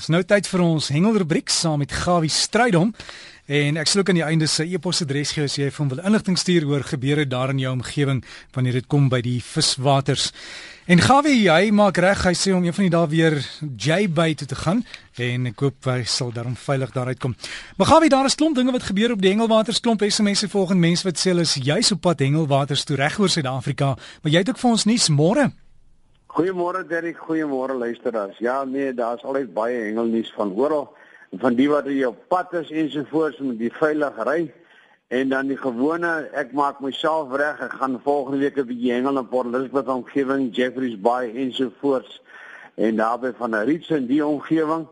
Dis nou tyd vir ons hengelrubriek saam met Gawie Strydom en ek sal ook aan die einde sy e-posadres gee as jy vir hom wil inligting stuur oor gebeure daar in jou omgewing wanneer dit kom by die viswaters. En Gawie, jy maak reg, hy sê om een van die dae weer J-Bay toe te gaan en ek hoop hy sal daarom veilig daaruit kom. Maar Gawie, daar is klomp dinge wat gebeur op die hengelwaters, klomp SMS'e volgens mense wat sê hulle is juis op pad hengelwaters toe reg oor Suid-Afrika, maar jy het ook vir ons nuus môre. Goeiemôre Derek, goeiemôre luisteraars. Ja nee, daar's altyd baie hengelnuus van oral van die wat op pad is ensovoorts met die veilige ry en dan die gewone ek maak myself reg ek gaan volgende week 'n bietjie hengel in Port Elizabeth omgewing, Jeffreys Bay ensovoorts en naby van 'n Ritz in die omgewing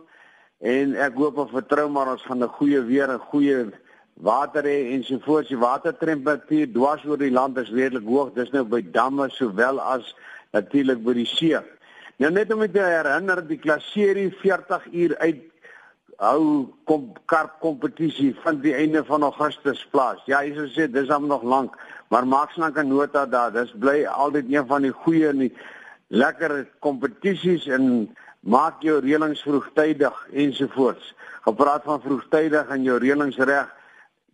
en ek hoop en vertrou maar ons gaan 'n goeie weer en goeie water hê ensovoorts. Die watertemperatuur dwars oor die land is redelik hoog. Dis nou by damme sowel as natuurlik by die see. Nou net om te herinner, die klasserie 40 uur uit hou kom karp kompetisie van die einde van Augustus plaas. Ja, hy sê dis hom nog lank, maar maak slank 'n nota daar. Dis bly altyd een van die goeie en die lekker kompetisies en maak jou reëlings vroegtydig ensovoorts. Gepraat van vroegtydig en jou reëlings reg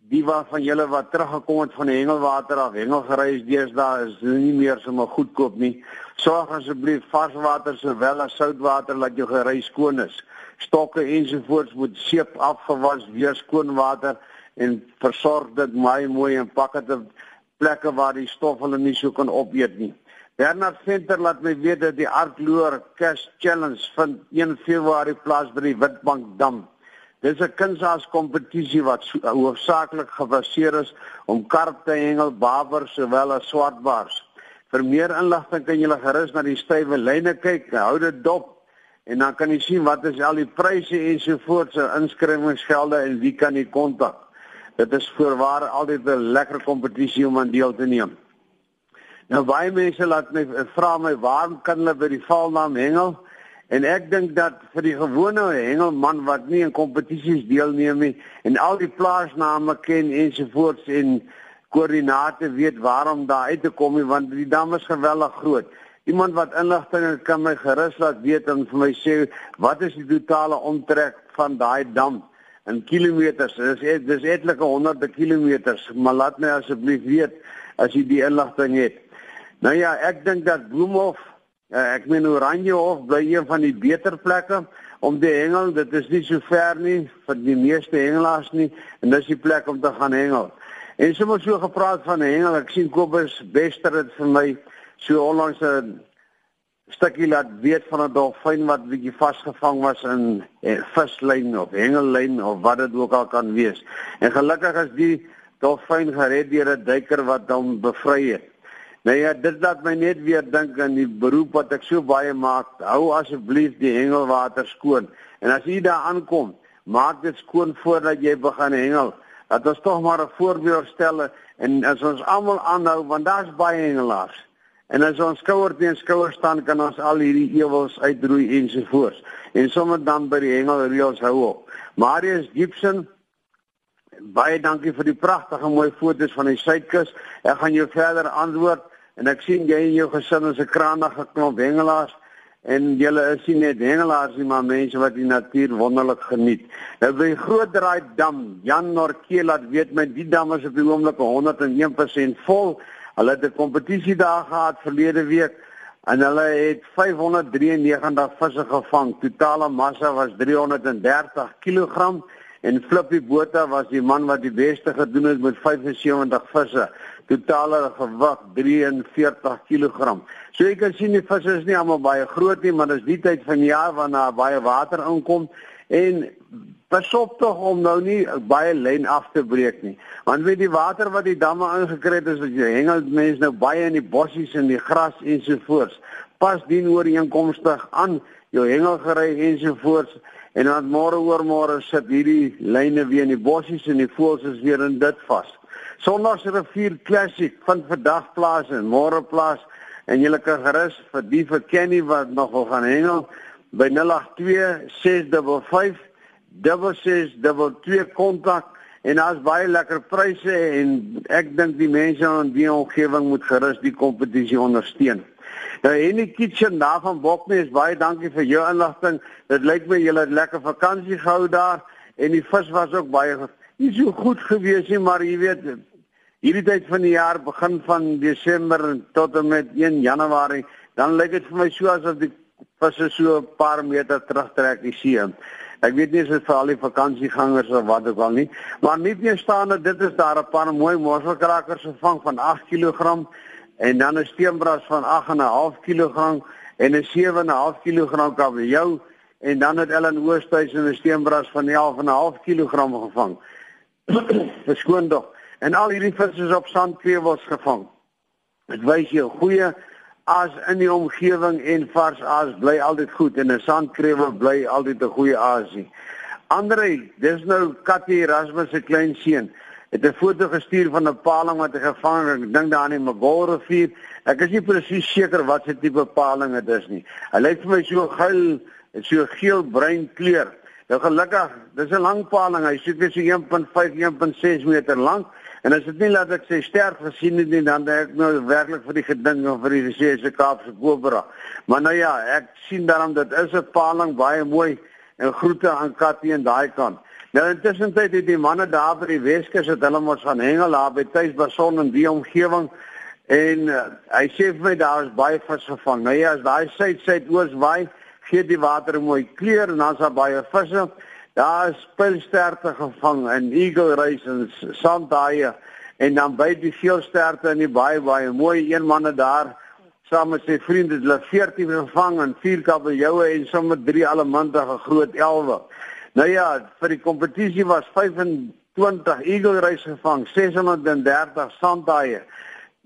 die wat van julle wat teruggekom het van die hengelwater af, hengelgery is deesdae is nie meer sommer goedkoop nie. Sorg asseblief varswater sowel as soutwater laat jou gery skoon is. Stokke ensovoorts moet seep afgewas weer skoon water en versorg dit mooi mooi en pak dit op plekke waar die stof hulle nie so kan opeet nie. Bernard Venter laat my weet dat die Artloor Cash Challenge vind 1 Februarie plaas by die Witbank Dam. Dis 'n kunsaarskompetisie wat hoofsaaklik gebaseer is om karp te hengel, babers sowel as swartbaars. Vir meer inligting kan jy gerus na die stywe lyne kyk, hou dit dop en dan kan jy sien wat is al die pryse ensovoorts, se inskrywingsgelde en wie kan jy kontak. Dit is voorwaar altyd 'n lekker kompetisie om aan deel te neem. Nou baie mense laat my vra my waar kan hulle by die valnaam hengel? En ek dink dat vir die gewone hengelman wat nie in kompetisies deelneem nie en al die plaasname ken ensovoorts en koördinate weet waarom daar uit te kom nie want die dam is geweldig groot. Iemand wat inligting kan my gerus laat weet en vir my sê wat is die totale omtrek van daai dam in kilometers. Dis et, dis etlike honderde kilometers, maar laat my asseblief weet as jy die inligting het. Nou ja, ek dink dat Bloemhof Uh, ek meen Oranje Hof bly een van die beter plekke om te hengel. Dit is nie so ver nie vir die meeste hengelaars nie en dis die plek om te gaan hengel. En sommer so gepraat van hengel, ek sien Kobus Bester het vir my so onlangs 'n stukkie laat weet van 'n dolfyn wat bietjie vasgevang was in eh, vislyn of hengellyn of wat dit ook al kan wees. En gelukkig is die dolfyn gered deur 'n duiker wat hom bevry het. Nou ja, dit laat my net weer dink aan die beroep wat ek so baie maak. Hou asseblief die hengelwater skoon. En as jy daar aankom, maak dit skoon voordat jy begin hengel. Dat ons tog maar 'n voorbeeld stel en as ons almal aanhou want daar's baie hengelaars. En as ons skouer teen skouer staan, kan ons al hierdie ewels uitroei ensovoorts. En sommer dan by die hengelreëls hou op. Marius Gibson Baie dankie vir die pragtige mooi foto's van die suidkus. Ek gaan jou verder antwoord. En ek sien jy en jou gesin is 'n kragtige klomp hengelaars en julle is nie net hengelaars nie, maar mense wat die natuur wonderlik geniet. Nou by Groot Draai Dam, Jan Norke laat weet my die dam is op die oomblik 101% vol. Hulle het 'n kompetisie daar gehad verlede week en hulle het 593 visse gevang. Totale massa was 330 kg en Flippie Botha was die man wat die beste gedoen het met 75 visse totale gewig 43 kg. So jy kan sien die visse is nie almal baie groot nie, maar dis die tyd van die jaar wanneer baie water inkom en pasop tog om nou nie baie lyn af te breek nie. Want weet die water wat die damme ingekry het is dat jy hengel mense nou baie in die bossies en die gras ensovoorts. Pas dien ooreenkomstig aan jou hengelgery ensovoorts en dan môre oor môre sit hierdie lyne weer in die bossies en die voëls is weer in dit vas. Sondagsrivier Classic van vandag plaas en môre plaas en julle kan gerus vir die vir Kenny wat nog wil gaan hengel by 082 655 6622 kontak en daar's baie lekker pryse en ek dink die mense in die omgewing moet gerus die kompetisie ondersteun. Nou en die kitchen daar van Bokmees, baie dankie vir jou inligting. Dit lyk my julle het lekker vakansie gehou daar en die vis was ook baie nie so goed gewees nie, maar jy weet hierdie tyd van die jaar begin van Desember tot en met 1 Januarie, dan lyk dit vir my so asof die visse so 'n paar meter terugtrek die see. Ek weet nie as dit vir al die vakansiegangers of wat ook al nie, maar nie meer staan dat dit is daar 'n paar mooi mosselkrakers gevang van 8 kg en dan 'n steenbras van 8.5 kg en 'n 7.5 kg kabeljou en dan het Ellen Oosthuizen 'n steenbras van 11.5 kg gevang. Verskoon tog. En al hierdie visse is op sandkrewels gevang. Dit wys 'n goeie as in die omgewing en vars as bly altyd goed en 'n sandkrewel bly altyd 'n goeie asie. Andre, dis nou Katie Erasmus se klein seun. Het 'n foto gestuur van 'n paling wat hy gevang het. Ek dink daar in die Magoro rivier. Ek is nie presies seker wat se tipe paling dit is nie. Hy lyk vir my so geel, so geel-bruin kleur. Nou gelukkig, dis 'n lang paling. Hy dit is so 1.5, 1.6 meter lank. En as dit nie laat ek sê sterk gesien het nie, dan dink ek nou werklik vir die geding of vir die se Kaapse Kobra. Maar nou ja, ek sien daarom dit is 'n paling baie mooi en groete aan Katie en daai kant. Nou intussen tyd het die manne daar by die Weskus het hulle mos van hengel daar by Tuisbason en die omgewing en uh, hy sê vir my daar is baie vis gevang. Nou ja, as daai suid suidoos waai, gee die water 'n mooi kleur en dan's daar baie visse. Daar is pilsterte gevang in Eagle Race en sandhaie en dan by die veelsterte in die baie baie mooi een manne daar saam met sy vriende hulle 14 gevang en vier kabeljoue en sommer drie allemantige groot elwe. Nou ja, vir die kompetisie was 25 Eagle Race gevang, 630 sandhaie.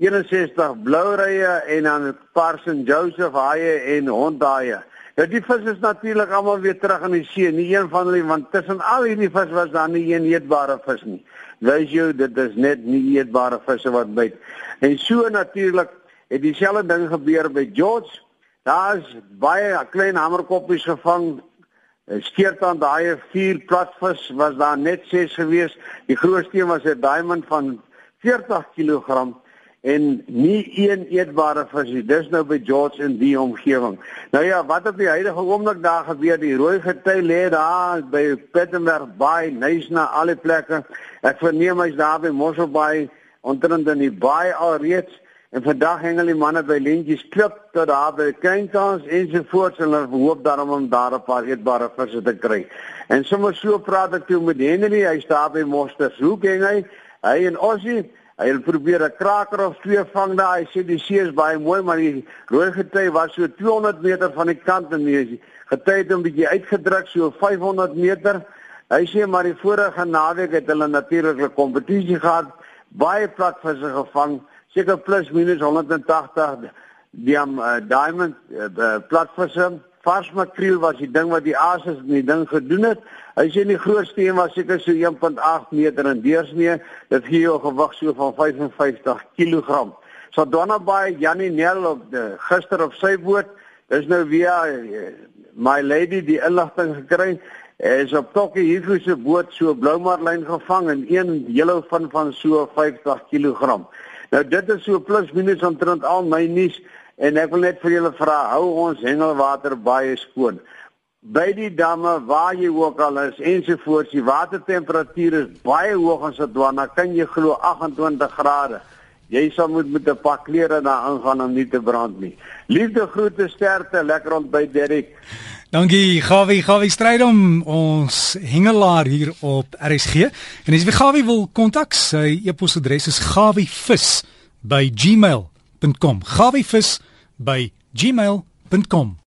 61 bloureie en dan 'n paar St Joseph haie en hondhaie. Ja, die vis is natuurlik almal weer terug in die see. Nie een van hulle want tussen al hierdie vis was daar nie een eetbare vis nie. Wys jou dit is net nie eetbare visse wat byt. En so natuurlik het dieselfde ding gebeur by George. Daar's baie klein hamerkoppies gevang. Skeert aan daai vier platvis was daar net 6 gewees. Die grootste een was 'n diamond van 40 kg en nie een eetbare vis nie. Dis nou by George in die omgewing. Nou ja, wat op die huidige oomblik daar gebeur, die rooi gety lê daar by Pettenberg Bay, Nysna, al die plekke. Ek verneem hy's daar by Mossel Bay, onderin in die baai alreeds. En vandag hengel die manne by Lentjies Klip tot daar by Kleinkans ensovoorts en hulle hoop daarom om daar 'n paar eetbare visse te kry. En sommer so praat ek toe met Henry, hy staan by Mosters. Hoe ken hy? Hy en Ossie Hy het probeer 'n kraker of twee vang daar. Hy sê die see is baie mooi, maar die rooi gety was so 200 meter van die kant en die gety het 'n bietjie uitgedruk so 500 meter. Hy sê maar die vorige naweek het hulle natuurlik 'n kompetisie gehad, baie platvisse gevang, seker plus minus 180 die um, uh, diamond uh, platvisse vars makriel was die ding wat die ases in die ding gedoen het. Hy sê die grootste een was seker so 1.8 meter in deursnee. Dit gee jou gewig so van 55 kg. So Donna by Janie Nel op die gister op sy boot. Dis nou weer uh, my lady die inligting gekry. Is op Tokkie Hugo se boot so bloumarlyn gevang en een hele van van so 50 kg. Nou dit is so plus minus omtrent al my nuus En ek wil net vir julle vra, hou ons hengelwater baie skoon. By die damme waar jy ook al is ensovoorts, die watertemperatuur is baie hoog in Sodwana, kan jy glo 28 grade. Jy sal moet met 'n pak klere daar ingaan om nie te brand nie. Liefde groete sterkte lekker rond by Derek. Dankie Gawie, Gawie stryd om ons hengelaar hier op RSG. En as jy Gawie wil kontak, sy e-posadres is gawievis@gmail.com. Gawievis by gmail.com